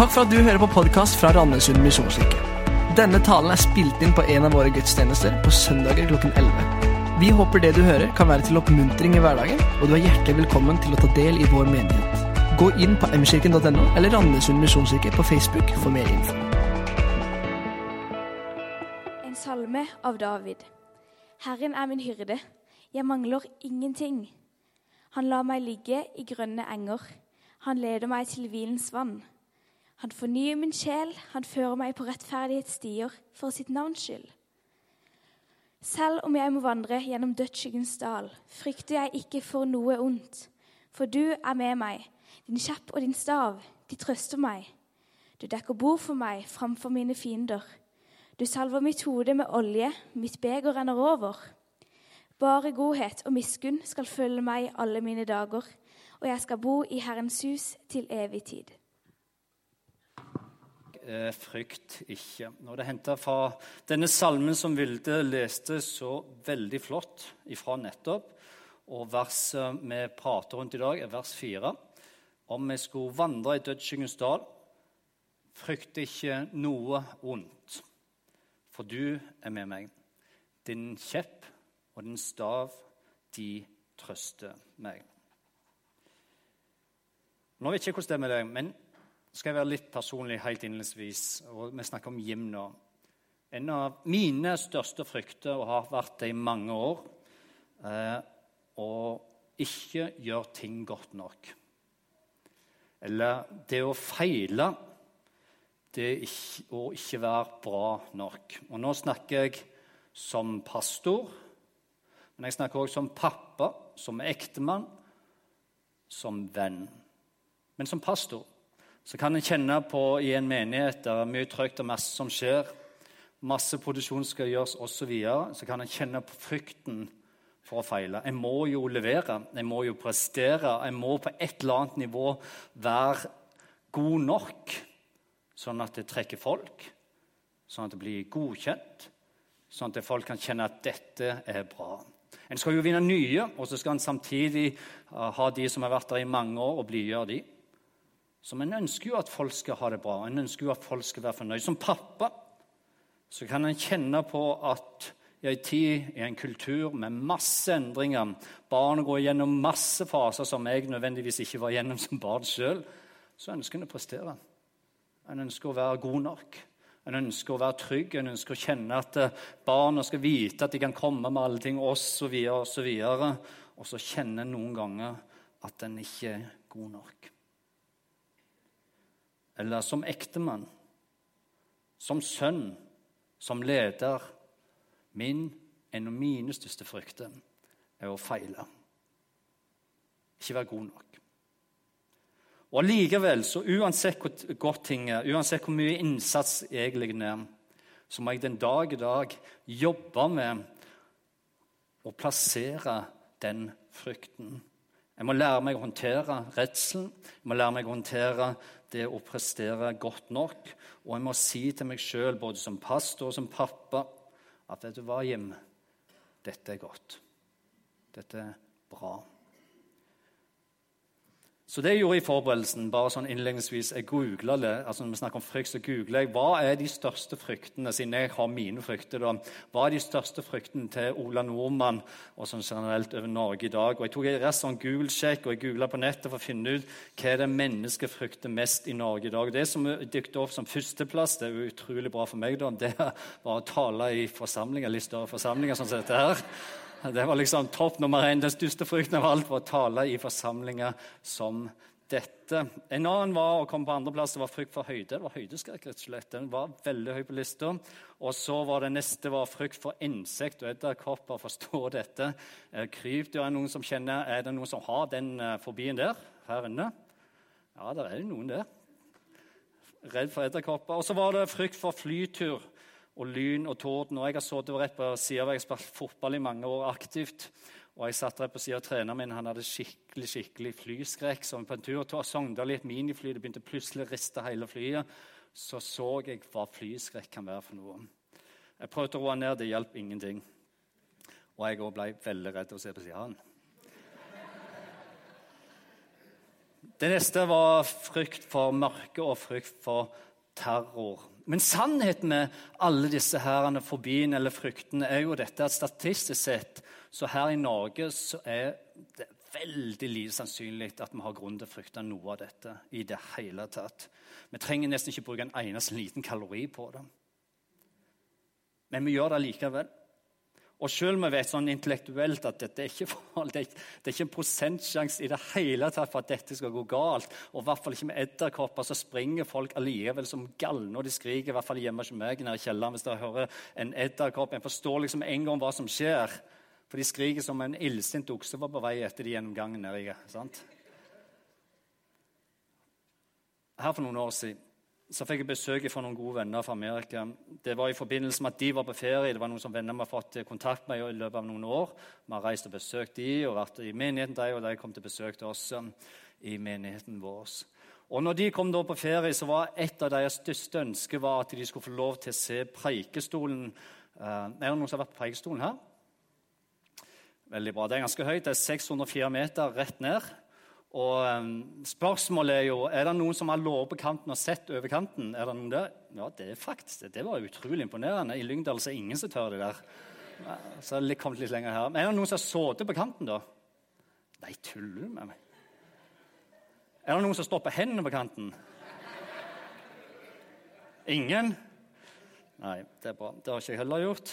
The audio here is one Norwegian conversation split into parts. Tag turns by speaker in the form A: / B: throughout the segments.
A: Takk for at du hører på podkast fra Randesund misjonskirke. Denne talen er spilt inn på en av våre gudstjenester på søndager klokken 11. Vi håper det du hører kan være til oppmuntring i hverdagen, og du er hjertelig velkommen til å ta del i vår menighet. Gå inn på mkirken.no eller Randesund misjonskirke på Facebook for mer info.
B: En salme av David. Herren er min hyrde, jeg mangler ingenting. Han lar meg ligge i grønne enger. Han leder meg til hvilens vann. Han fornyer min sjel, han fører meg på rettferdighetsstier for sitt navns skyld. Selv om jeg må vandre gjennom dødsskyggens dal, frykter jeg ikke for noe ondt. For du er med meg, din kjepp og din stav, de trøster meg. Du dekker bord for meg framfor mine fiender. Du salver mitt hode med olje, mitt beger renner over. Bare godhet og miskunn skal følge meg alle mine dager, og jeg skal bo i Herrens hus til evig tid
C: eh, frykt ikke. Når det er henta fra denne salmen som Vilde leste så veldig flott ifra nettopp. Og verset vi prater rundt i dag, er vers 4. Om vi skulle vandre i dødsskyggens dal, frykt ikke noe ondt, for du er med meg. Din kjepp og din stav, de trøster meg. Nå vet jeg ikke hvordan det er med deg, men skal jeg være litt personlig helt innledningsvis. og Vi snakker om Jim nå. En av mine største frykter, og har vært det i mange år, er å ikke gjøre ting godt nok. Eller det å feile, det å ikke være bra nok. Og nå snakker jeg som pastor, men jeg snakker også som pappa, som ektemann, som venn. Men som pastor så kan en kjenne på i en menighet der det er mye trøgt og masse som skjer, masse produksjon skal gjøres osv., så, så kan en kjenne på frykten for å feile. En må jo levere, en må jo prestere, en må på et eller annet nivå være god nok, sånn at det trekker folk, sånn at det blir godkjent, sånn at folk kan kjenne at dette er bra. En skal jo vinne nye, og så skal en samtidig ha de som har vært der i mange år, og blidgjøre de. Så en ønsker jo at folk skal ha det bra, en ønsker jo at folk skal være fornøyd. Som pappa så kan en kjenne på at i en tid, i en kultur med masse endringer Barn går gjennom masse faser som jeg nødvendigvis ikke var gjennom som barn sjøl. Så ønsker en å prestere. En ønsker å være god nok. En ønsker å være trygg, en ønsker å kjenne at eh, barna skal vite at de kan komme med alle ting osv. Og, så videre, og så kjenner en noen ganger at en ikke er god nok eller som ektemann, som sønn, som leder. Min, en av mine største frykter er å feile. Ikke være god nok. Og Allikevel, så uansett hvor godt ting er, uansett hvor mye innsats jeg legger ned, så må jeg den dag i dag jobbe med å plassere den frykten. Jeg må lære meg å håndtere redselen, jeg må lære meg å håndtere det å prestere godt nok. Og jeg må si til meg sjøl, både som pastor og som pappa, at vet du hva, Jim, dette er godt. Dette er bra. Så det jeg gjorde i forberedelsen, bare sånn innledningsvis, jeg googla det. altså Når vi snakker om frykt, så googler jeg hva er de største fryktene siden jeg har mine frykter. da, Hva er de største fryktene til Ola Nordmann og sånn generelt over Norge i dag? Og Jeg tok en sånn Google-sjekk og jeg googla på nettet for å finne ut hva er det mennesket frykter mest i Norge i dag. Det som dukket opp som førsteplass, det er utrolig bra for meg, da, det var å tale i forsamlinger, litt større forsamlinger sånn som dette her. Det var liksom topp nummer én. Den største frykten av alt var å tale i forsamlinger som dette. En annen var å komme på andreplass. Det var frykt for høyde. Det var høydeskrekk, rett og slett. Den var veldig høy på lista. Og så var det neste var frykt for insekt og edderkopper. Forstå dette. Eh, krypdyr er noen som kjenner. Er det noen som har den eh, fobien der her inne? Ja, det er jo noen der. Redd for edderkopper. Og så var det frykt for flytur og lyn og torden. Og jeg har sittet rett på sida og Jeg har spilt fotball i mange år aktivt. Og jeg satt rett på sida av treneren min. Han hadde skikkelig skikkelig flyskrekk. Så på en tur til Sogndal i et minifly det begynte plutselig å riste hele flyet. Så så jeg hva flyskrekk kan være for noe. Jeg prøvde å roe ned, det hjalp ingenting. Og jeg òg ble veldig redd av å se på sida av han. Det neste var frykt for mørke og frykt for terror. Men sannheten med alle disse herrene fobiene eller fryktene er jo dette at statistisk sett så her i Norge så er det veldig lite sannsynlig at vi har grunn til å frykte noe av dette i det hele tatt. Vi trenger nesten ikke bruke en eneste liten kalori på det. Men vi gjør det likevel. Og selv om vi vet sånn intellektuelt at dette er ikke, er, det er ikke en prosentsjanse i det hele tatt for at dette skal gå galt, og i hvert fall ikke med edderkopper, så springer folk allikevel som galne, og de skriker i hvert fall hjemme hos meg nede i kjelleren hvis dere hører en edderkopp. En forstår liksom en gang hva som skjer. For de skriker som en illsint okse var på vei etter de gjennom gangen sant? Her for noen år siden så fikk jeg besøk fra noen gode venner fra Amerika. Det var i forbindelse med at de var på ferie. Det var noen som venner vi har fått kontakt med i løpet av noen år. Vi har reist og besøkt de og vært i menigheten der, og de kom til besøk til oss um, i menigheten vår. Og når de kom da på ferie, så var et av deres største ønsker at de skulle få lov til å se Preikestolen. Uh, er det noen som har vært på Preikestolen her? Veldig bra. Det er ganske høyt. Det er 604 meter rett ned. Og um, Spørsmålet er jo er det noen som har ligget på kanten og sett over kanten. Er det noen der? Ja, det er faktisk det. Det var utrolig imponerende. I Lyngdal så er ingen som tør det der. Så det kommet litt lenger her. Men er det noen som har sittet på kanten, da? Nei, tuller du med meg? Er det noen som står på hendene på kanten? Ingen? Nei, det er bra. Det har ikke jeg heller gjort.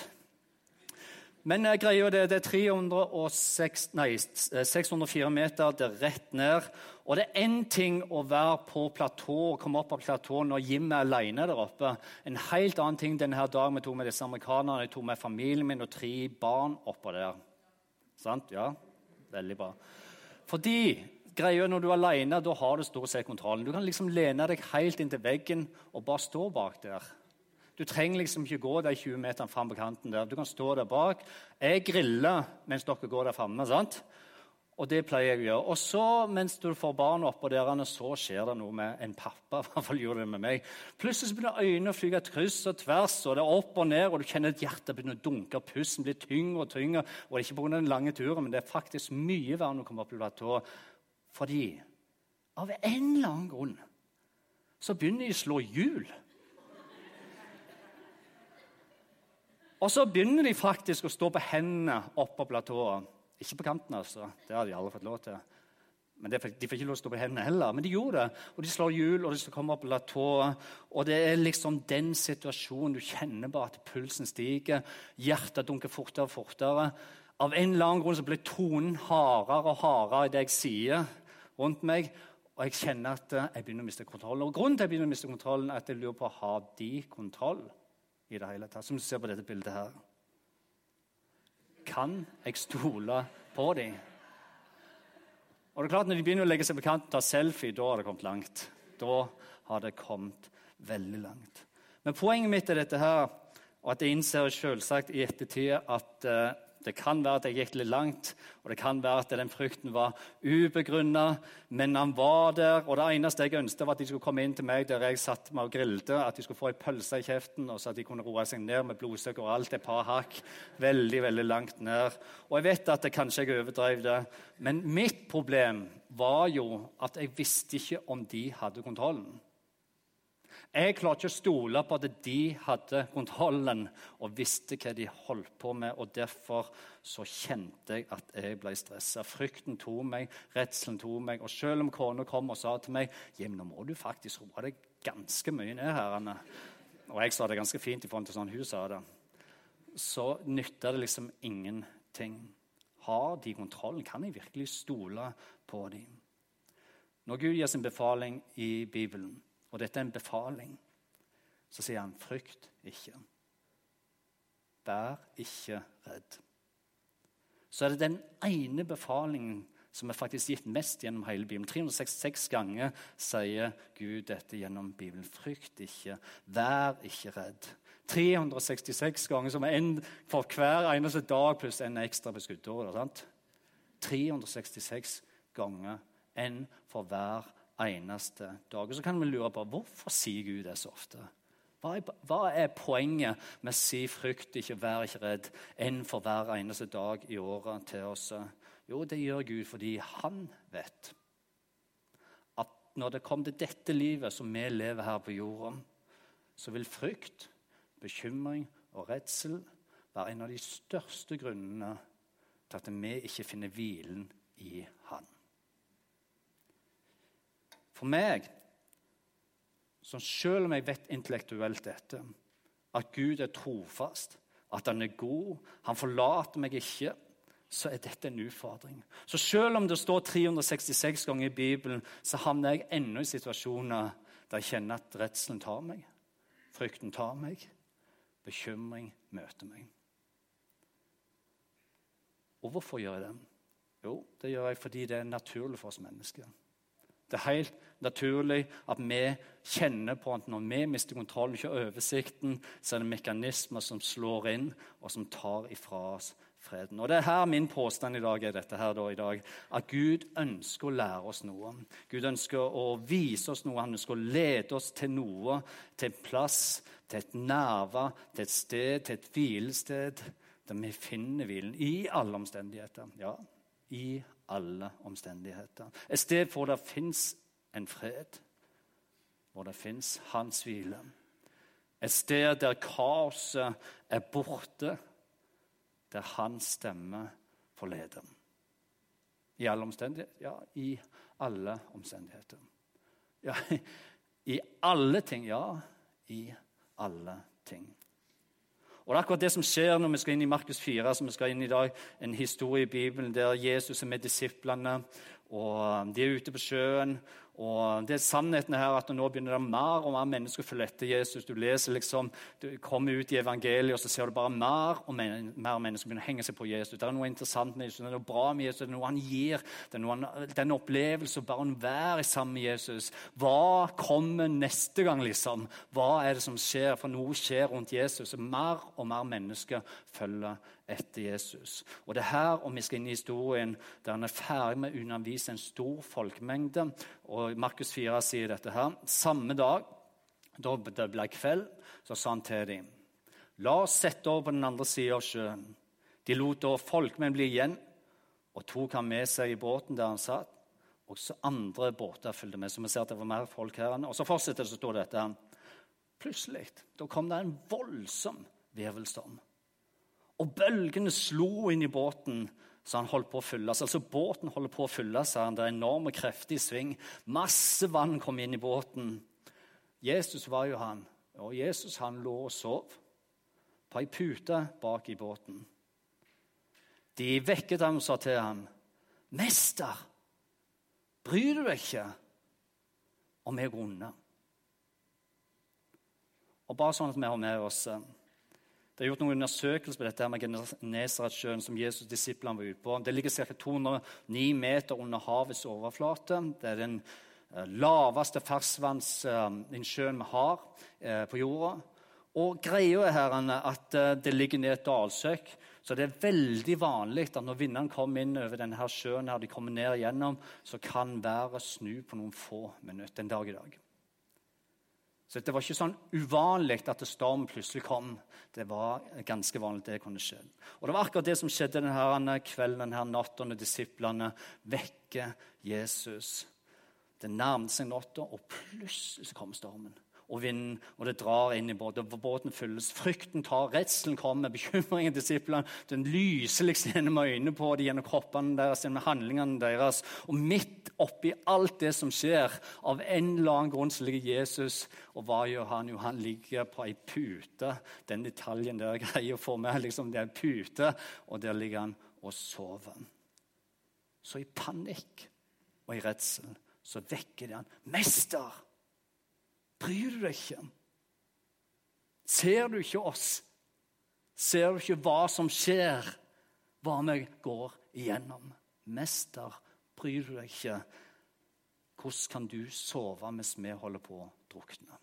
C: Men greia greier det, det er 306, nei, 604 eh, meter, det er rett ned. Og det er én ting å være på platå og komme opp på platået når Jim er alene der oppe. En helt annen ting denne dagen vi tok med disse amerikanerne. Jeg tok med familien min og tre barn oppå der. Sant? Ja, veldig bra. Fordi greia når du er alene, da har du stort sett kontrollen. Du kan liksom lene deg helt inntil veggen og bare stå bak der. Du trenger liksom ikke gå de 20 meterne fram på kanten. der. Du kan stå der bak. Jeg griller mens dere går der framme. Og det pleier jeg å gjøre. Og så, mens du får barna oppå der, så skjer det noe med en pappa. i hvert fall gjorde det med meg. Plutselig begynner øynene å flyge kryss og tvers, og det er opp og ned, og du kjenner at hjertet begynner å dunke, og pusten blir tyngre og tyngre. Og det er ikke pga. den lange turen, men det er faktisk mye verre å komme opp i platå. Fordi av en eller annen grunn så begynner de å slå hjul. Og så begynner de faktisk å stå på hendene oppå platået. Ikke på kanten, altså. Det har de aldri fått lov til. Men De får ikke lov til å stå på hendene heller. Men de gjorde det. Og de slår hjul, og de skal komme opp på platået. Og det er liksom den situasjonen du kjenner bare at pulsen stiger. Hjertet dunker fortere og fortere. Av en eller annen grunn så blir tonen hardere og hardere i det jeg sier rundt meg. Og jeg kjenner at jeg begynner å miste kontrollen. Og grunnen til at jeg begynner å miste kontrollen, er at jeg lurer på har de kontroll i det hele tatt, som du ser på dette bildet her. Kan jeg stole på dem? Og det er klart Når de begynner å legge seg på kanten og ta selfie, da har det kommet langt. Da har det kommet veldig langt. Men poenget mitt er dette her, og at jeg innser selvsagt i ettertid at uh, det kan være at jeg gikk litt langt, og det kan være at den frykten var ubegrunna, men han var der. Og det eneste jeg ønsket, var at de skulle komme inn til meg der jeg satt meg og grilte, at de skulle få ei pølse i kjeften, og så at de kunne roe seg ned med blodsukker og alt, et par hakk. Veldig, veldig langt ned. Og jeg vet at det kanskje jeg overdrev det, men mitt problem var jo at jeg visste ikke om de hadde kontrollen. Jeg klarte ikke å stole på at de hadde kontrollen og visste hva de holdt på med. og Derfor så kjente jeg at jeg ble stressa. Frykten tok meg, redselen tok meg. Og selv om kona kom og sa til meg Jim, nå må du faktisk roe deg ganske mye ned her, Anne. Og jeg sa det ganske fint i forhold til sånn hun sa det. Så nytta det liksom ingenting. Har de kontrollen? Kan jeg virkelig stole på dem? Når Gud gir sin befaling i Bibelen, og dette er en befaling, så sier han, 'Frykt ikke'. Vær ikke redd. Så er det den ene befalingen som er faktisk gitt mest gjennom hele Bibelen. 366 ganger sier Gud dette gjennom Bibelen. Frykt ikke, vær ikke redd. 366 ganger, som er en for hver eneste dag pluss en ekstra på skuddåret. 366 ganger, en for hver eneste dag. Og Så kan vi lure på hvorfor sier Gud det så ofte. Hva er, hva er poenget med å si 'frykt ikke, vær ikke redd' enn for hver eneste dag i året til oss? Jo, det gjør Gud fordi han vet at når det kommer til dette livet som vi lever her på jorda, så vil frykt, bekymring og redsel være en av de største grunnene til at vi ikke finner hvilen i Han. For meg, som selv om jeg vet intellektuelt dette, at Gud er trofast, at han er god, han forlater meg ikke, så er dette en utfordring. Så selv om det står 366 ganger i Bibelen, så havner jeg ennå i situasjoner der jeg kjenner at redselen tar meg, frykten tar meg, bekymring møter meg. Og hvorfor gjør jeg det? Jo, det gjør jeg fordi det er naturlig for oss mennesker. Det er helt naturlig at vi kjenner på at når vi mister kontroll, ikke oversikten, så er det mekanismer som slår inn, og som tar ifra oss freden. Og det er her Min påstand i dag er dette her da, i dag, at Gud ønsker å lære oss noe. Gud ønsker å vise oss noe, han ønsker å lede oss til noe, til en plass, til et nerve, til et sted, til et hvilested, der vi finner hvilen i alle omstendigheter. Ja, i alle omstendigheter. Et sted hvor det fins en fred, hvor det fins hans hvile. Et sted der kaoset er borte, der hans stemme forleder. I alle omstendigheter? Ja, i alle omstendigheter. Ja, I alle ting. Ja, i alle ting. Og Det er akkurat det som skjer når vi skal inn i Markus 4, som vi skal inn i dag, en historie i Bibelen der Jesus er med disiplene. og De er ute på sjøen, og det er sannheten her at Nå begynner det mer og mer mennesker å følge etter Jesus. Du leser liksom, du kommer ut i evangeliet, og så ser du bare mer og mer, mennesker begynner å henge seg på Jesus. Det er noe interessant med Jesus, det er noe bra med Jesus, det er noe han gir. Det er noe han, den opplevelse å bare være sammen med Jesus. Hva kommer neste gang, liksom? Hva er det som skjer? For noe skjer rundt Jesus. og Mer og mer mennesker følger etter Jesus. Og det er her og vi skal inn i historien der han er ferdig med å undervise en stor folkemengde. Og Markus 4 sier dette her. Samme dag, da det ble kveld, så sa han til dem La oss sette over på den andre sida av sjøen. De lot da folkmenn bli igjen og tok ham med seg i båten der han satt. Også andre båter fulgte med. så vi ser at det var mer folk her. Og så fortsetter det, så står dette her. Plutselig da kom det en voldsom virvelstorm. Og bølgene slo inn i båten så han holdt på å fylles. Altså Båten holder på å fylles. Det er enorme krefter i sving. Masse vann kom inn i båten. Jesus var jo han. Og Jesus han lå og sov på ei pute bak i båten. De vekket ham og sa til ham, 'Mester, bryr du deg ikke om jeg går unna?' Og bare sånn at vi har med oss eh, det er gjort noen undersøkelser på dette her med Genesaretsjøen som Jesus' disiplene var ute på. Det ligger ca. 209 meter under havets overflate. Det er den eh, laveste ferskvannsinnsjøen vi har eh, på jorda. Og greia er her at eh, det ligger ned et dalsøkk. Så det er veldig vanlig at når vindene kommer inn over denne sjøen, her de kommer ned igjennom, så kan været snu på noen få minutter en dag i dag. Så det var ikke sånn uvanlig at stormen plutselig kom. Det var ganske vanlig det kunne skje. Og Det var akkurat det som skjedde denne kvelden denne natta når disiplene vekker Jesus. Det nærmet seg natta, og plutselig kom stormen og vinden, og det drar inn i båten. og Båten fylles. Frykten tar, redselen kommer, bekymringen disiplene. Den lyser liksom gjennom øynene på dem, gjennom kroppene deres, gjennom handlingene deres. Og midt oppi alt det som skjer, av en eller annen grunn så ligger Jesus Og hva gjør han? Jo, han ligger på ei pute. Den detaljen der greier å få med. liksom Det er en pute, og der ligger han og sover. Så i panikk og i redsel så vekker det han. 'Mester!' Bryr du deg ikke? Ser du ikke oss? Ser du ikke hva som skjer, hva vi går igjennom? Mester, bryr du deg ikke? Hvordan kan du sove mens vi holder på å drukne?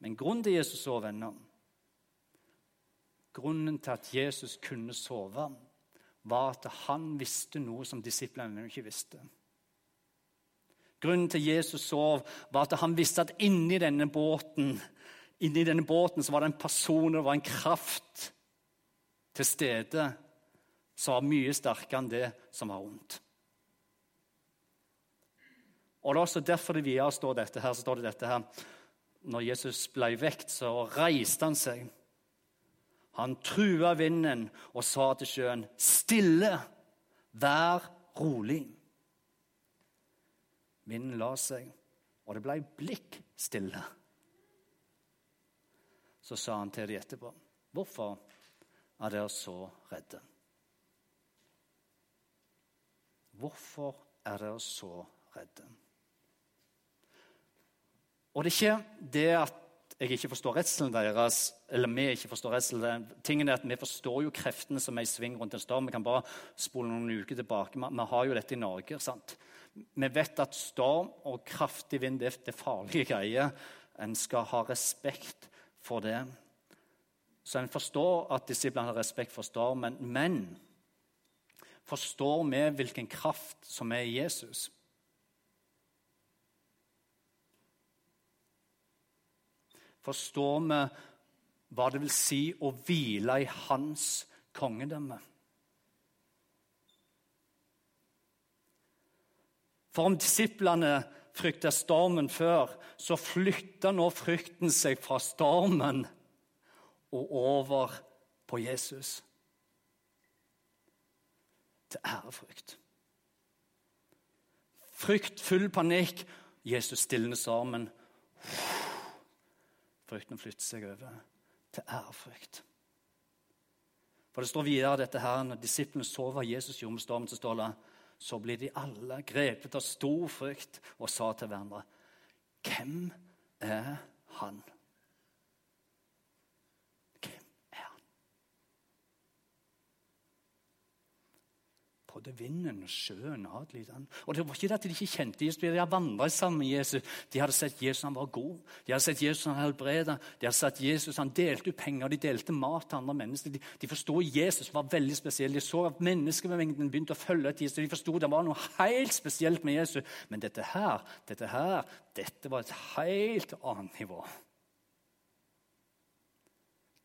C: Men grunnen til Jesus sov ennå Grunnen til at Jesus kunne sove, var at han visste noe som disiplene ikke visste. Grunnen til Jesus sov, var at han visste at inni denne båten inni denne båten var det en person og en kraft til stede som var mye sterkere enn det som var vondt. Og det er også derfor det videre står dette her, så står det dette her. Når Jesus ble vekt, så reiste han seg. Han trua vinden og sa til sjøen, 'Stille, vær rolig.' Vinden la seg, og det ble blikk stille. Så sa han til dem etterpå, 'Hvorfor er dere så redde?' Hvorfor er dere så redde? Og det er ikke det at jeg ikke forstår redselen deres, eller vi ikke forstår redselen. Tingen er at Vi forstår jo kreftene som er i sving rundt en storm. Vi kan bare spole noen uker tilbake. Vi har jo dette i Norge. sant? Vi vet at storm og kraftig vind det er farlige greier. En skal ha respekt for det. Så en forstår at disiplene har respekt for stormen. Men forstår vi hvilken kraft som er i Jesus? Forstår vi hva det vil si å hvile i hans kongedømme? For om disiplene frykta stormen før, så flytta nå frykten seg fra stormen og over på Jesus. Til ærefrykt. Frykt, full panikk. Jesus stilner stormen. Frykten flytter seg over til ærefrykt. For det står videre dette her, Når disiplene sover Jesus gjorde med stormen, så står det så blir de alle grepet av stor frykt og sa til hverandre Hvem er han? Hvem er han? Både vinden og sjøen adlyder han. Og det var ikke det at de ikke kjente Jesus, de hadde vandret sammen med Jesus. De hadde sett Jesus han var god, de hadde sett Jesus han helbreda, de hadde sett Jesus han delte ut penger, de delte mat til andre mennesker. De, de forsto Jesus var veldig spesiell. De så at menneskemengden begynte å følge etter Jesus. De forsto det var noe helt spesielt med Jesus. Men dette her, dette her, dette var et helt annet nivå.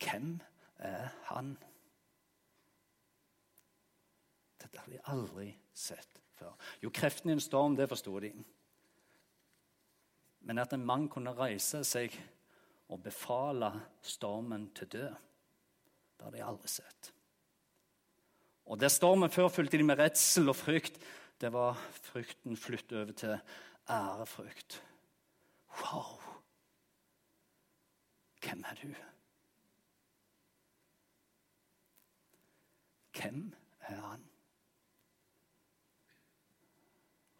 C: Hvem er han? Dette har de aldri sett før. Jo, kreften i en storm, det forsto de. Men at en mann kunne reise seg og befale stormen til død, det har de aldri sett. Og Der stormen før fulgte de med redsel og frykt, det var frykten flyttet over til ærefrykt. Wow! Hvem er du? Hvem er han?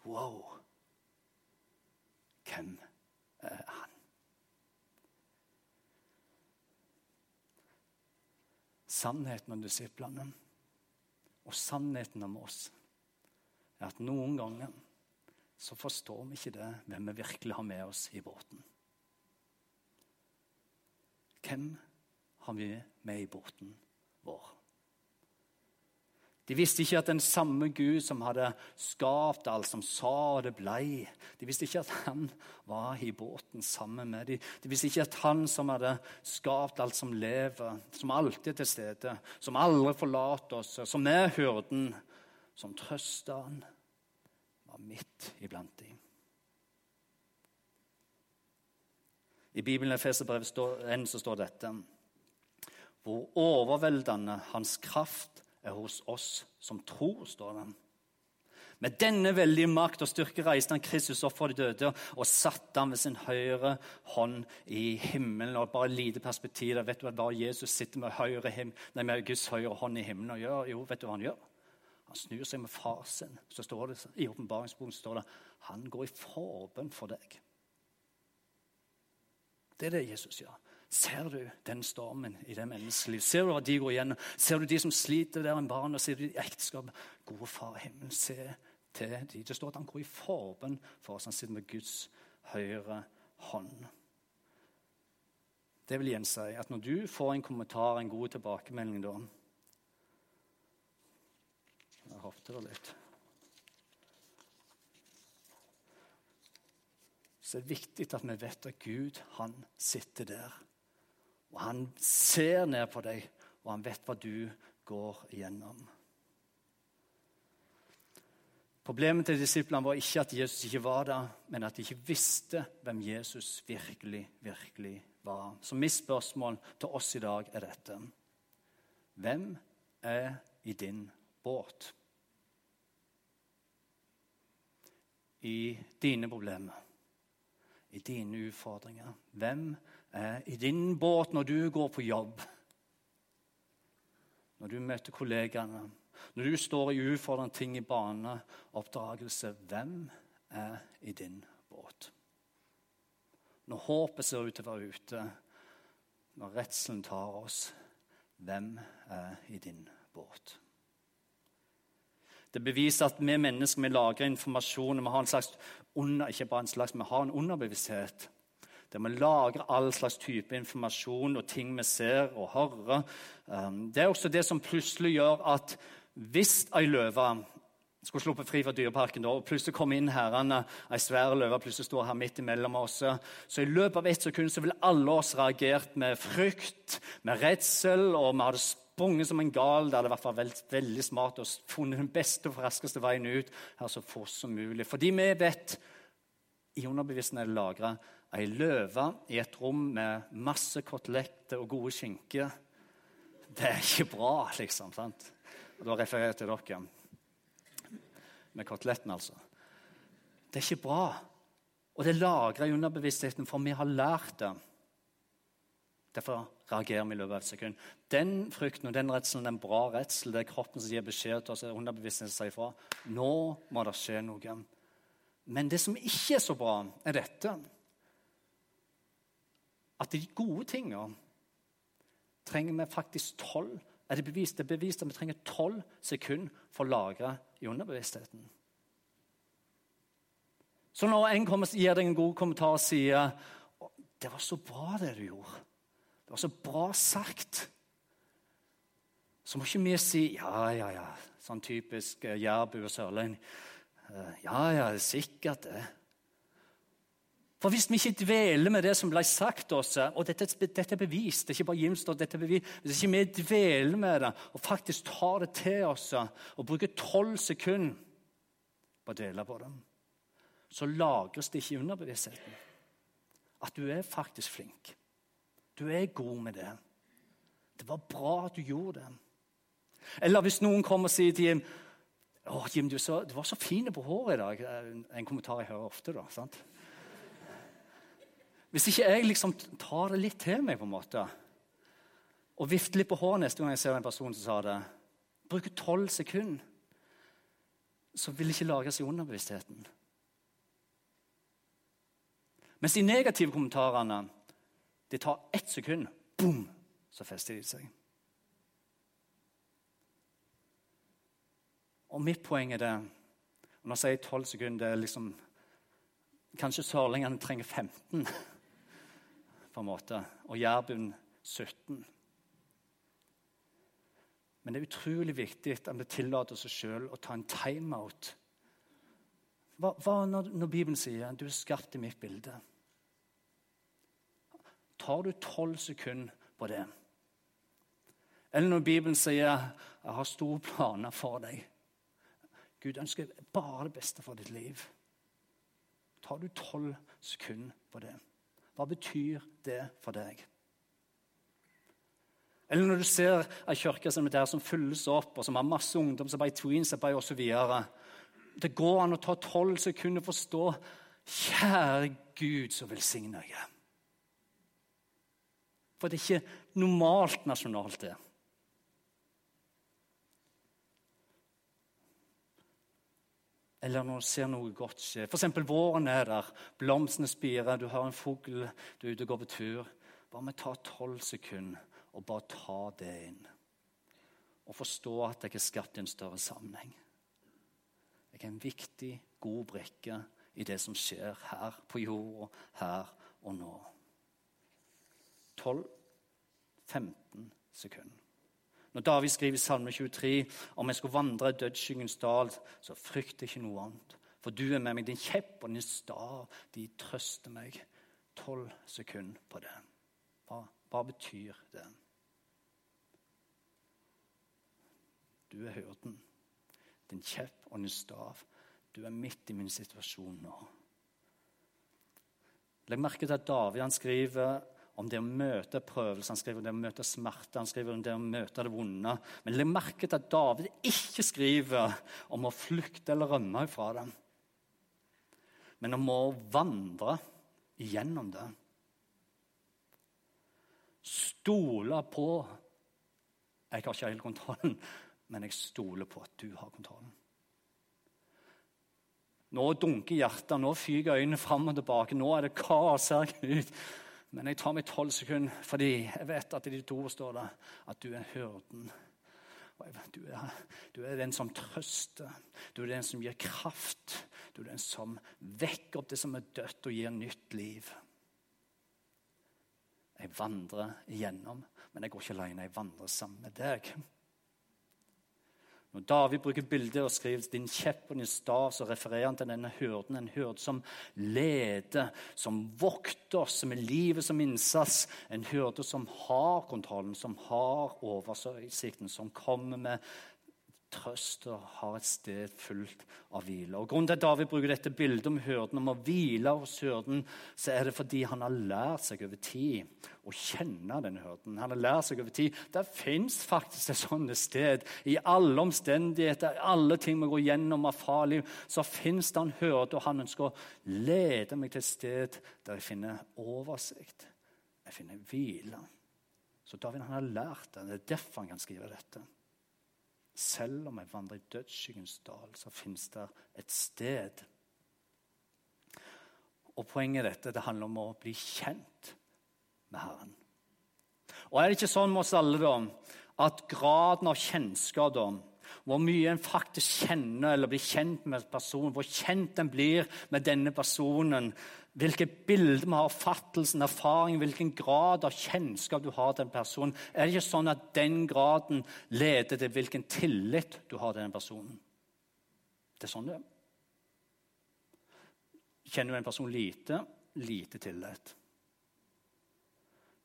C: Wow! Hvem er han? Sannheten om disiplene og sannheten om oss er at noen ganger så forstår vi ikke det hvem vi virkelig har med oss i båten. Hvem har vi med i båten vår? De visste ikke at den samme Gud som hadde skapt alt, som sa og det blei De visste ikke at han var i båten sammen med dem. De visste ikke at han som hadde skapt alt som lever, som alltid er til stede, som aldri forlater oss, som er hyrden, som trøster han, var midt iblant dem. I Bibelen i Feserbrevet 1 så står dette Hvor overveldende hans kraft er hos oss som tror, står det. Med denne veldige makt og styrke reiste han Kristus opp fra de døde og satte ham ved sin høyre hånd i himmelen. Og bare lite perspektiv der, Vet du hva Jesus sitter med, høyre nei, med Guds høyre hånd i himmelen og gjør? Jo, vet du hva han gjør? Han snur seg med far sin. Så står det, I åpenbaringsboken står det han går i forbønn for deg. Det er det Jesus gjør. Ser du den stormen i det menneskeliv? Ser du hva de går igjennom? Ser du de som sliter der en barn, og ser du i ekteskap? Gode far i himmelen, se til de. Det står at han går i forbønn for oss. Han sitter med Guds høyre hånd. Det vil igjen si at når du får en kommentar, en god tilbakemelding da Jeg hoppet det litt. Så det er viktig at vi vet at Gud, han sitter der og han ser ned på deg, og han vet hva du går igjennom. Problemet til disiplene var ikke at Jesus ikke var der, men at de ikke visste hvem Jesus virkelig, virkelig var. Så mitt spørsmål til oss i dag er dette. Hvem er i din båt? I dine problemer, i dine utfordringer. Hvem er i din båt når du går på jobb? Når du møter kollegaene? Når du står i ufordrende ting i baneoppdragelse, hvem er i din båt? Når håpet ser ut til å være ute, når redselen tar oss, hvem er i din båt? Det beviser at vi mennesker vi lagrer informasjon. Vi har en slags under, ikke bare en slags, vi har en underbevissthet. Der vi lagrer all slags type informasjon og ting vi ser og hører. Um, det er også det som plutselig gjør at hvis ei løve skulle sluppet fri fra dyreparken da, og plutselig kom inn herrene, ei svær løve plutselig står her midt imellom oss, så i løpet av ett sekund så ville alle oss reagert med frykt, med redsel, og vi hadde sprunget som en gal. Det hadde vært veldig, veldig smart å funnet den beste og raskeste veien ut her så fort som mulig. Fordi vi vet i underbevisstheten er det lagra ei løve i et rom med masse koteletter og gode skinker. Det er ikke bra, liksom. sant? Og Da refererer jeg til dere. Med koteletten, altså. Det er ikke bra. Og det lagrer i underbevisstheten, for vi har lært det. Derfor reagerer vi i løpet av et sekund. Den frykten og den redselen er en bra redsel. Det er kroppen som gir beskjed til oss. underbevisstheten sier ifra. Nå må det skje noe. Men det som ikke er så bra, er dette. At de gode tingene trenger vi faktisk tolv er det bevist, det er bevist at vi trenger tolv sekunder for å lagre i underbevisstheten. Så når en kommer, gir deg en god kommentar og sier det var så bra, det du gjorde. Det var så bra sagt. Så må ikke vi si ja, ja, ja. Sånn typisk uh, jærbu og sørlending. Uh, ja, ja, er sikkert det. For Hvis vi ikke dveler med det som ble sagt oss, og dette, dette er bevist, det er ikke bare Jimstad, dette er bevist. Hvis ikke vi dveler med det og faktisk tar det til oss og bruker tolv sekunder på å dvele på det, så lagres det ikke i underbevisstheten. At du er faktisk flink. Du er god med det. Det var bra at du gjorde det. Eller hvis noen kommer og sier til Jim å, Jim, du, så, du var så fin på håret i dag. En kommentar jeg hører ofte. da, sant? Hvis ikke jeg liksom tar det litt til meg på en måte, og vifter litt på håret neste gang jeg ser en person som sa det, bruker tolv sekunder, så vil det ikke lagres i underbevisstheten. Mens de negative kommentarene det tar ett sekund, Bom! så fester de seg. Og mitt poeng er det og Når jeg sier tolv sekunder, det er liksom Kanskje sørlendingene trenger 15 på en måte, og Jærbuen 17. Men det er utrolig viktig at vi tillater oss sjøl å ta en timeout. Hva, hva når, når, Bibelen sier 'du er skapt i mitt bilde'? Tar du tolv sekunder på det? Eller når Bibelen sier 'jeg har store planer for deg'. Gud ønsker bare det beste for ditt liv. Tar du tolv sekunder på det? Hva betyr det for deg? Eller når du ser ei kirke som der som fylles opp, og som har masse ungdom som bare tweens bare osv. Det går an å ta tolv sekunder for å forstå Kjære Gud, så velsigner jeg. For det er ikke normalt nasjonalt, det. Eller når du ser noe godt skje. F.eks. våren er der, blomstene spirer, du har en fugl, du er ute og går på tur. Bare vi tar tolv sekunder og bare ta det inn. Og forstå at jeg er skapt i en større sammenheng. Jeg er en viktig, god brikke i det som skjer her på jorda, her og nå. 12-15 sekunder. Når David skriver i Salme 23 om jeg skulle vandre i dødsskyggens dal, så frykt ikke noe annet. For du er med meg, din kjepp og din stav, de trøster meg. Tolv sekunder på det. Hva, hva betyr det? Du er hyrden. Din kjepp og din stav, du er midt i min situasjon nå. Legg merke til at David han skriver om det å møte prøvelse, han skriver om det å møte smerte, han skriver om det å møte det vonde. Men legg merke til at David ikke skriver om å flykte eller rømme fra det, men om å vandre gjennom det. Stole på Jeg har ikke hele kontrollen, men jeg stoler på at du har kontrollen. Nå dunker hjertet, nå fyker øynene fram og tilbake. Nå er det kaos her, Gud. Men jeg tar meg tolv sekunder, fordi jeg vet at i ditt ord står det at du er hyrden. Du er, du er, den som trøster, du er den som gir kraft. Du er den som vekker opp det som er dødt, og gir nytt liv. Jeg vandrer igjennom, men jeg går ikke alene. Jeg vandrer sammen med deg. Når David bruker bildet og skriver 'din kjepp og din stav', så refererer han til denne hyrden. En hyrde som leder, som vokter oss med livet som innsats. En hyrde som har kontrollen, som har oversikten, som kommer med trøst og har et sted fullt av hvile. Og Grunnen til at David bruker dette bildet om hyrden, om å hvile hos hyrden, så er det fordi han har lært seg over tid å kjenne denne hyrden. Han har lært seg over tid. Det fins faktisk et sånt sted. I alle omstendigheter, i alle ting vi går gjennom av farlig, så fins det en hyrde, og han ønsker å lede meg til et sted der jeg finner oversikt. Jeg finner hvile. Så David han har lært det. Det er derfor han kan skrive dette. Selv om jeg vandrer i dødsskyggens dal, så fins det et sted. Og Poenget er dette det handler om å bli kjent med Herren. Og Er det ikke sånn med oss alle da, at graden av kjennskap da, hvor mye en faktisk kjenner eller blir kjent med personen, hvor kjent en blir med denne personen, hvilket bilde vi har av fattelsen, erfaring, hvilken grad av kjennskap du har til en person. Er det ikke sånn at den graden leder til hvilken tillit du har til den personen? Det er sånn det er. Kjenner du en person lite lite tillit.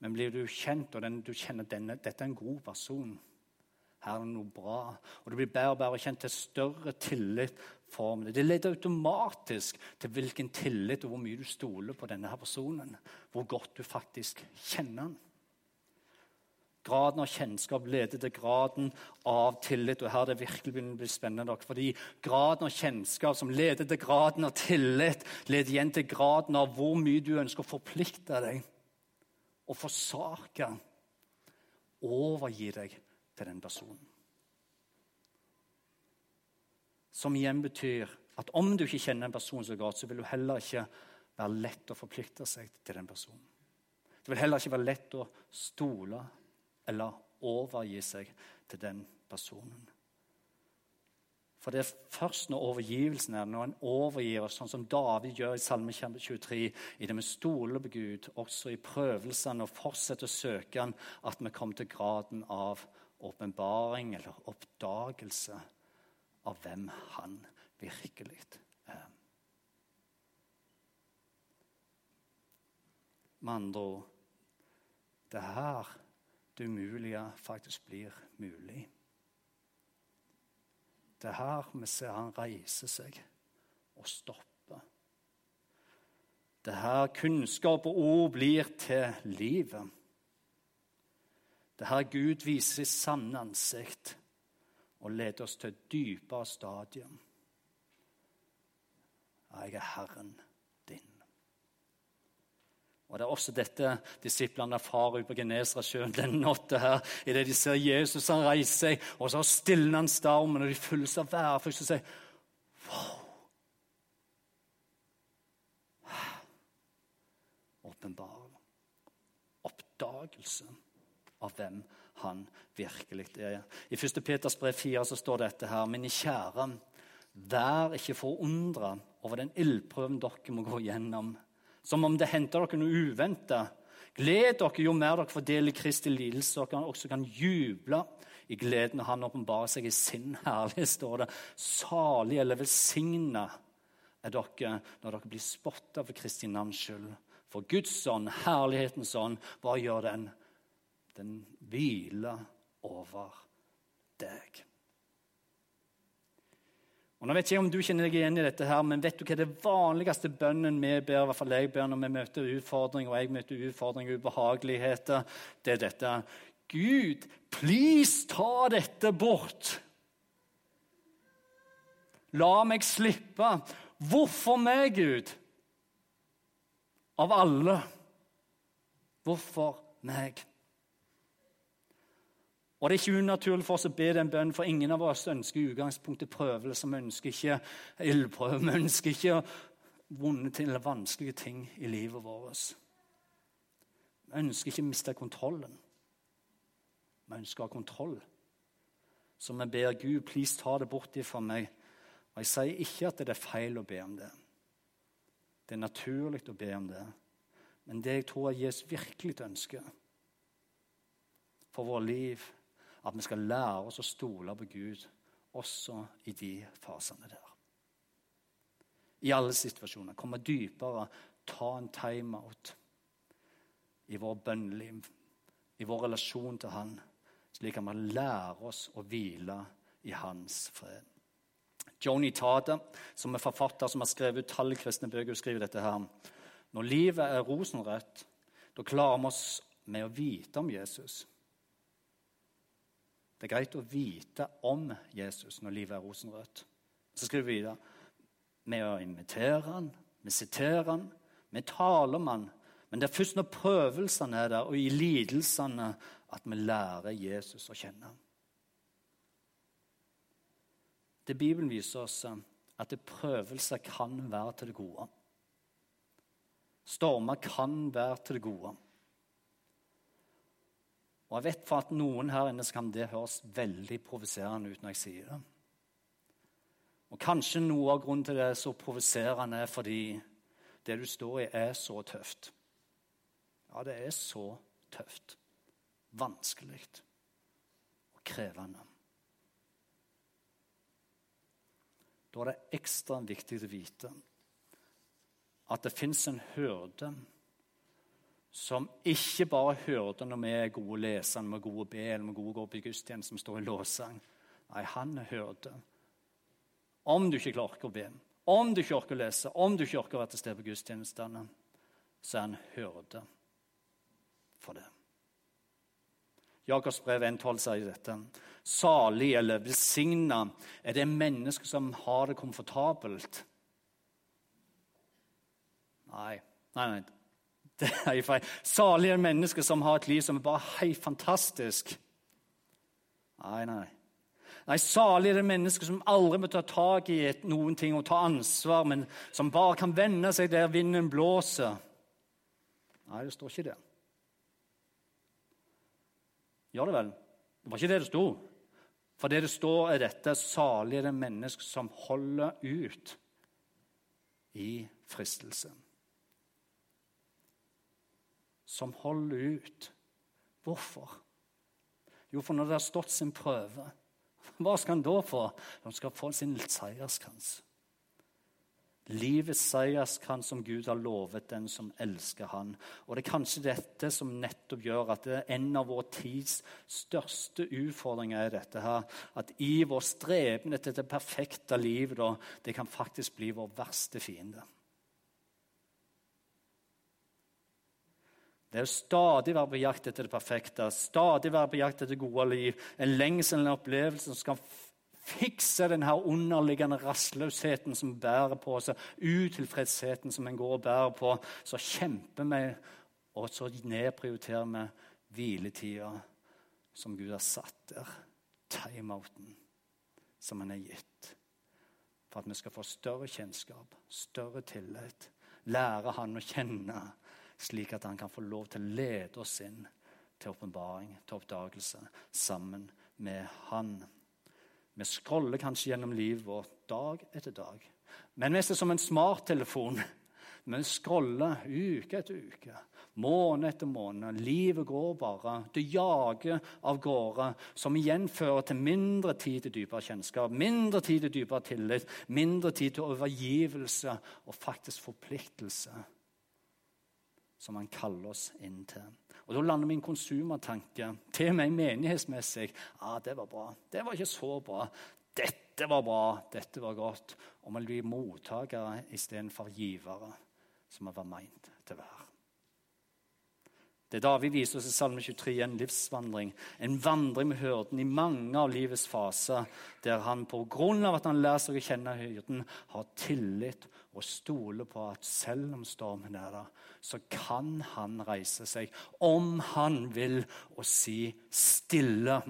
C: Men blir du kjent, og den, du kjenner denne, dette er en god person her er det noe bra. Og du blir bedre og bedre kjent til større tillit for det. Leder automatisk til hvilken tillit og hvor mye du stoler på denne her personen. Hvor godt du faktisk kjenner han. Graden av kjennskap leder til graden av tillit. Og her er det virkelig begynner å bli spennende. Fordi graden av kjennskap som leder til graden av tillit, leder igjen til graden av hvor mye du ønsker å forplikte deg og forsake. Overgi deg til den personen. Som igjen betyr at om du ikke kjenner en person så godt, så vil du heller ikke være lett å forplikte seg til den personen. Det vil heller ikke være lett å stole eller overgi seg til den personen. For det er først når overgivelsen er når en overgir oss, sånn som David gjør i Salme 23, i det vi stoler på Gud, også i prøvelsene og fortsetter å søke Han, at vi kommer til graden av åpenbaring eller oppdagelse av hvem han virkelig er. Med andre ord det er her det umulige faktisk blir mulig. Det er her vi ser han reise seg og stoppe. Det er her kunnskap og ord blir til livet. Det er her Gud viser sitt sanne ansikt og leder oss til et dypere stadium. Jeg er Herren din. Og Det er også dette disiplene erfarer på Genesaretsjøen den natta. her, Idet de ser Jesus han reiser seg, og så stilner han stormen, og de fylles av værfrykt og sier Wow! Åpenbar oppdagelse av hvem han virkelig er. I 1. Peters brev 4 så står dette her. Mine kjære, vær ikke forundra over den ildprøven dere må gå gjennom. Som om det henter dere noe uventa. Gled dere jo mer dere får del i Kristi lidelse, så dere også kan juble i gleden når Han åpenbarer seg i sin herlighet, står det. Salig eller velsigna er dere når dere blir spotta for Kristi navns skyld. For Guds ånd, herlighetens ånd, hva gjør den? Den hviler over deg. Og nå vet jeg om du kjenner deg igjen i dette, her, men vet du hva det vanligste bønnen vi ber, i hvert fall jeg ber når vi møter utfordringer, og jeg møter utfordringer og ubehageligheter, det er dette. Gud, please ta dette bort. La meg slippe. Hvorfor meg, Gud? Av alle. Hvorfor meg? Og Det er ikke unaturlig for oss å be den bønnen, for ingen av oss ønsker i utgangspunktet prøvelse. Vi ønsker ikke ildprøve, vi ønsker ikke vonde ting eller vanskelige ting i livet vårt. Vi ønsker ikke å miste kontrollen. Vi ønsker å ha kontroll. Så vi ber Gud, please ta det bort ifra meg. Og Jeg sier ikke at det er feil å be om det. Det er naturlig å be om det. Men det jeg tror Jesus virkelig ønsker for vårt liv, at vi skal lære oss å stole på Gud også i de fasene der. I alle situasjoner. Komme dypere, ta en timeout i vår bønneliv, i vår relasjon til Han, slik at vi lærer oss å hvile i Hans fred. Joni Tada, som er forfatter som har skrevet utallige kristne bøker, skriver dette her. Når livet er rosenrødt, da klarer vi oss med å vite om Jesus. Det er greit å vite om Jesus når livet er rosenrødt. Så skriver vi videre med å invitere han, vi siterer han, vi taler om han. Men det er først når prøvelsene er der, og i lidelsene, at vi lærer Jesus å kjenne. Det Bibelen viser oss, at prøvelser kan være til det gode. Stormer kan være til det gode. Og jeg vet for at noen her inne så kan det høres veldig provoserende ut når jeg sier det. Og kanskje noe av grunnen til det er så provoserende er fordi det du står i, er så tøft. Ja, det er så tøft. Vanskelig og krevende. Da er det ekstra viktig å vite at det fins en hyrde som ikke bare hørte når vi er gode lesere, når vi er gode be, eller vi er gode å gå på gudstjeneste, som står i lovsang. Nei, han hørte. Om du ikke klarer å be, om du ikke orker å lese, om du ikke orker å være til stede på gudstjenestene, så han hørte for det. Jakobs brev 1,12 sier dette. Salig eller velsigna er det mennesket som har det komfortabelt. Nei, nei, nei. Det er feil. Salige mennesker som har et liv som er bare helt fantastisk. Nei, nei. Nei, Salige er det som aldri må ta tak i noen ting og ta ansvar, men som bare kan vende seg der vinden blåser. Nei, det står ikke det. Gjør det vel? Det var ikke det det sto. For det det står, er dette salige er det som holder ut i fristelse som holder ut. Hvorfor? Jo, for når det har stått sin prøve, hva skal han da få? De skal få sin seierskrans. Livets seierskrans som Gud har lovet den som elsker han. Og Det er kanskje dette som nettopp gjør at det er en av vår tids største utfordringer er dette her, at i vår streben etter det perfekte livet, da, det kan faktisk bli vår verste fiende. Det er å stadig være på jakt etter det perfekte, stadig være på jakt etter det gode liv. En lengsel, en opplevelse som skal fikse den her underliggende rastløsheten som bærer på seg, utilfredsheten som en går og bærer på. Så kjemper vi, og så nedprioriterer vi hviletida som Gud har satt der. Timeouten som han har gitt. For at vi skal få større kjennskap, større tillit. Lære han å kjenne slik at han kan få lov til å lede oss inn til åpenbaring, til oppdagelse, sammen med han. Vi scroller kanskje gjennom livet vårt dag etter dag. Men er som en smarttelefon. Vi scroller uke etter uke, måned etter måned. Livet går bare. Det jager av gårde, som igjen fører til mindre tid til dypere kjennskap, mindre tid til dypere tillit, mindre tid til overgivelse og faktisk forpliktelse som han kaller oss inn til. Og Da lander min konsumertanke til meg menighetsmessig. Ja, det var bra. Det var ikke så bra. Dette var bra, dette var godt. Og vi blir mottakere istedenfor givere, som vi var meint til å være. Det er da vi viser oss i Salme 23 en livsvandring. En vandring med hyrden i mange av livets faser, der han på grunn av at han lærer seg å kjenne hyrden, har tillit og stoler på at selv om stormen er der, så kan han reise seg om han vil, og si stille.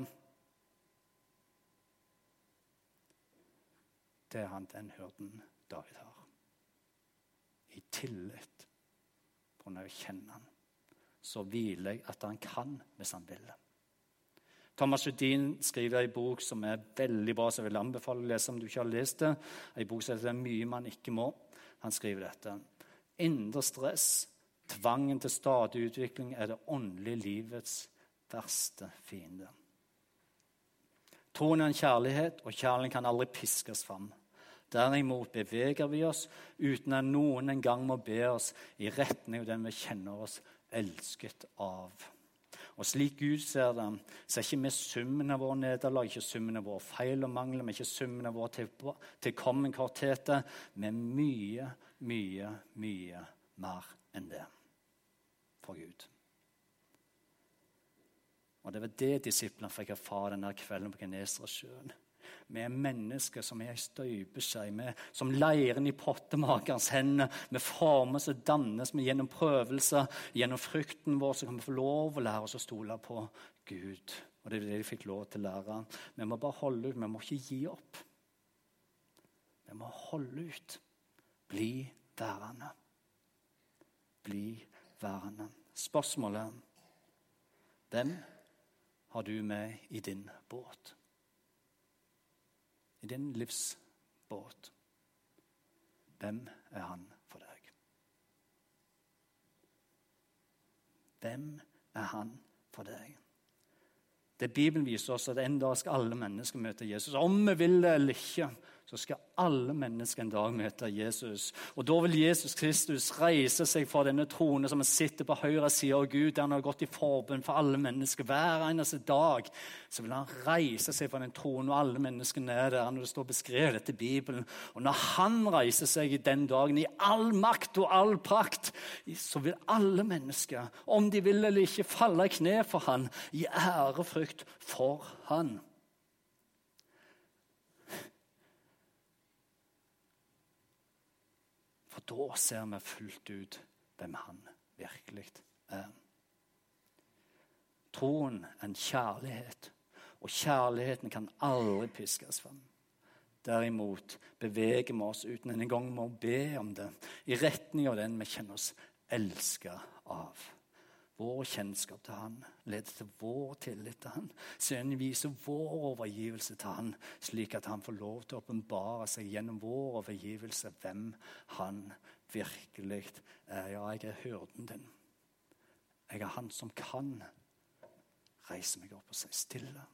C: Det er han den hyrden David har. I tillit på grunn av å kjenne han så hviler jeg at han kan hvis han vil. Thomas Judin skriver en bok som er veldig bra, så jeg vil anbefale å lese om du ikke har lest det. En bok som heter 'Mye man ikke må'. Han skriver dette. Indre stress, tvangen til stadig utvikling, er det åndelige livets verste fiende. Troen er en kjærlighet, og kjærligheten kan aldri piskes fram. Derimot beveger vi oss uten at noen en gang må be oss i retning av den vi kjenner oss elsket av. Og Slik Gud ser det, så er ikke vi summen av våre nederlag, ikke summen av våre feil og mangler, men ikke summen av vår tilkommenkortheter. Vi men mye, mye, mye mer enn det for Gud. Og Det var det disiplene fikk erfare denne kvelden på Genesaretsjøen. Vi er mennesker som er i støpeskjei, som leiren i pottemakerens hender. Vi formes og dannes vi gjennom prøvelser, gjennom frykten vår, så kan vi få lov å lære oss å stole på Gud. Og Det er det de fikk lov til å lære. Vi må bare holde ut. Vi må ikke gi opp. Vi må holde ut. Bli værende. Bli værende. Spørsmålet Hvem har du med i din båt? I din livsbåt. Hvem er han for deg? Hvem er han for deg? Det Bibelen viser oss, at en dag skal alle mennesker møte Jesus. Om vi vil det eller ikke, så skal alle mennesker en dag møte Jesus. Og Da vil Jesus Kristus reise seg fra denne tronen som han sitter på høyre side av Gud, der han har gått i forbund for alle mennesker. Hver eneste dag så vil han reise seg fra den tronen, og alle menneskene er der. når det står beskrevet i Bibelen. Og Når han reiser seg den dagen i all makt og all prakt, så vil alle mennesker, om de vil eller ikke, falle i kne for han, i ærefrykt for han. For da ser vi fullt ut hvem han virkelig er. Troen er en kjærlighet, og kjærligheten kan aldri piskes fram. Derimot beveger vi oss uten en gang å be om det, i retning av den vi kjenner oss elska av. Vår kjennskap til Han leder til vår tillit til Han. Sønnen viser vår overgivelse til Han, slik at Han får lov til å åpenbare seg gjennom vår overgivelse hvem Han virkelig er. Ja, jeg er hyrden din. Jeg er Han som kan reise meg opp og si stille.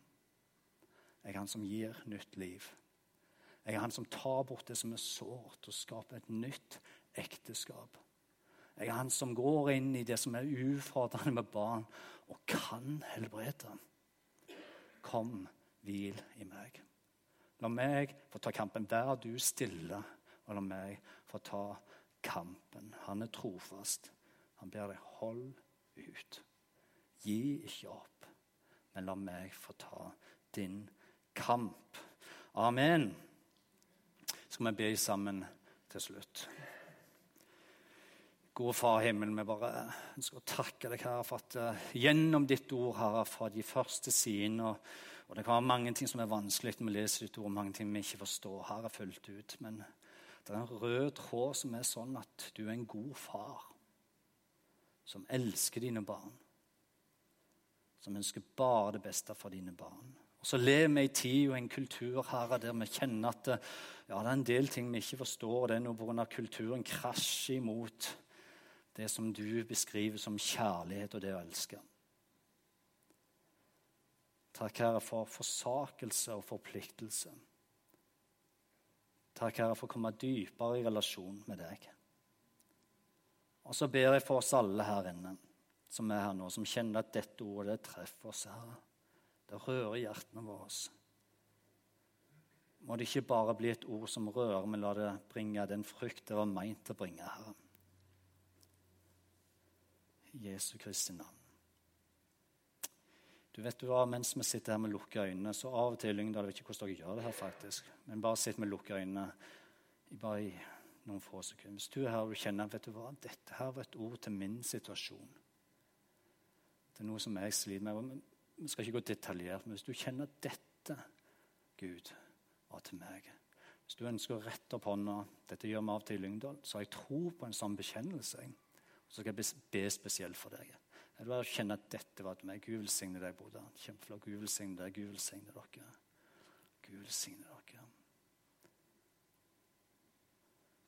C: Jeg er Han som gir nytt liv. Jeg er Han som tar bort det som er sårt, og skaper et nytt ekteskap. Jeg er han som går inn i det som er ufordrende med barn, og kan helbrede. Kom, hvil i meg. La meg få ta kampen. Vær du stille, og la meg få ta kampen. Han er trofast. Han ber deg, hold ut. Gi ikke opp, men la meg få ta din kamp. Amen. Skal vi be sammen til slutt? Gode Far i himmelen, vi bare ønsker å takke deg, her for at uh, gjennom ditt ord, Herre, fra de første sidene og, og, Det kan være mange ting som er vanskelig når vi leser ditt ord, mange ting vi ikke forstår, Herre, fullt ut. Men det er en rød tråd som er sånn at du er en god far som elsker dine barn. Som ønsker bare det beste for dine barn. Og Så lever vi i tid og en kultur Herre, der vi kjenner at ja, det er en del ting vi ikke forstår. Det er noe pga. kulturen krasjer imot det som du beskriver som kjærlighet og det å elske. Takk, Herre, for forsakelse og forpliktelse. Takk, Herre, for å komme dypere i relasjon med deg. Og så ber jeg for oss alle her inne som er her nå, som kjenner at dette ordet det treffer oss, Herre. Det rører hjertene våre. Må det ikke bare bli et ord som rører, men la det bringe den frykt det var meint å bringe, Herre. I Jesu Kristi navn. Du vet du hva, Mens vi sitter her med lukka øynene, så av og til Lyngdal, Jeg vet ikke hvordan dere gjør det her, faktisk, men bare sitt med lukka øynene i bare i noen få sekunder. Hvis du er her og du kjenner vet du hva, dette her var et ord til min situasjon Det er noe som jeg sliter med. Vi skal ikke gå detaljert, men hvis du kjenner dette, Gud, var til meg Hvis du ønsker å rette opp hånda Dette gjør vi av og til i Lyngdal. Så har jeg tro på en sånn bekjennelse. Så skal jeg be spesielt for deg. Jeg vil kjenne at dette var til meg. Gud velsigne deg, Bodø. Kjempeflott. Gud velsigne deg. Gud velsigne dere. Gud velsigne dere.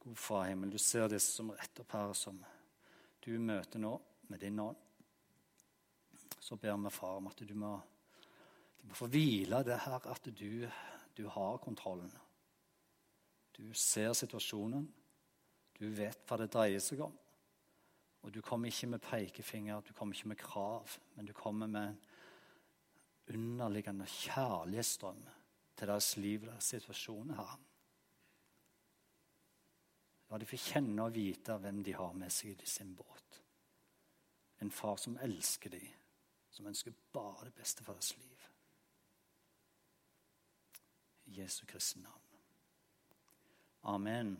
C: God Far himmel, du ser disse som retter opp her, som du møter nå med din ånd. Så ber vi, Far, om at du må, du må få hvile det her, at du, du har kontrollen. Du ser situasjonen. Du vet hva det dreier seg om. Og du kommer ikke med pekefinger, du kommer ikke med krav, men du kommer med en underliggende kjærlighetsstrøm til deres liv og deres situasjoner, Herre. La de få kjenne og vite hvem de har med seg i sin båt. En far som elsker dem, som ønsker bare det beste for deres liv. I Jesu Kristi navn. Amen.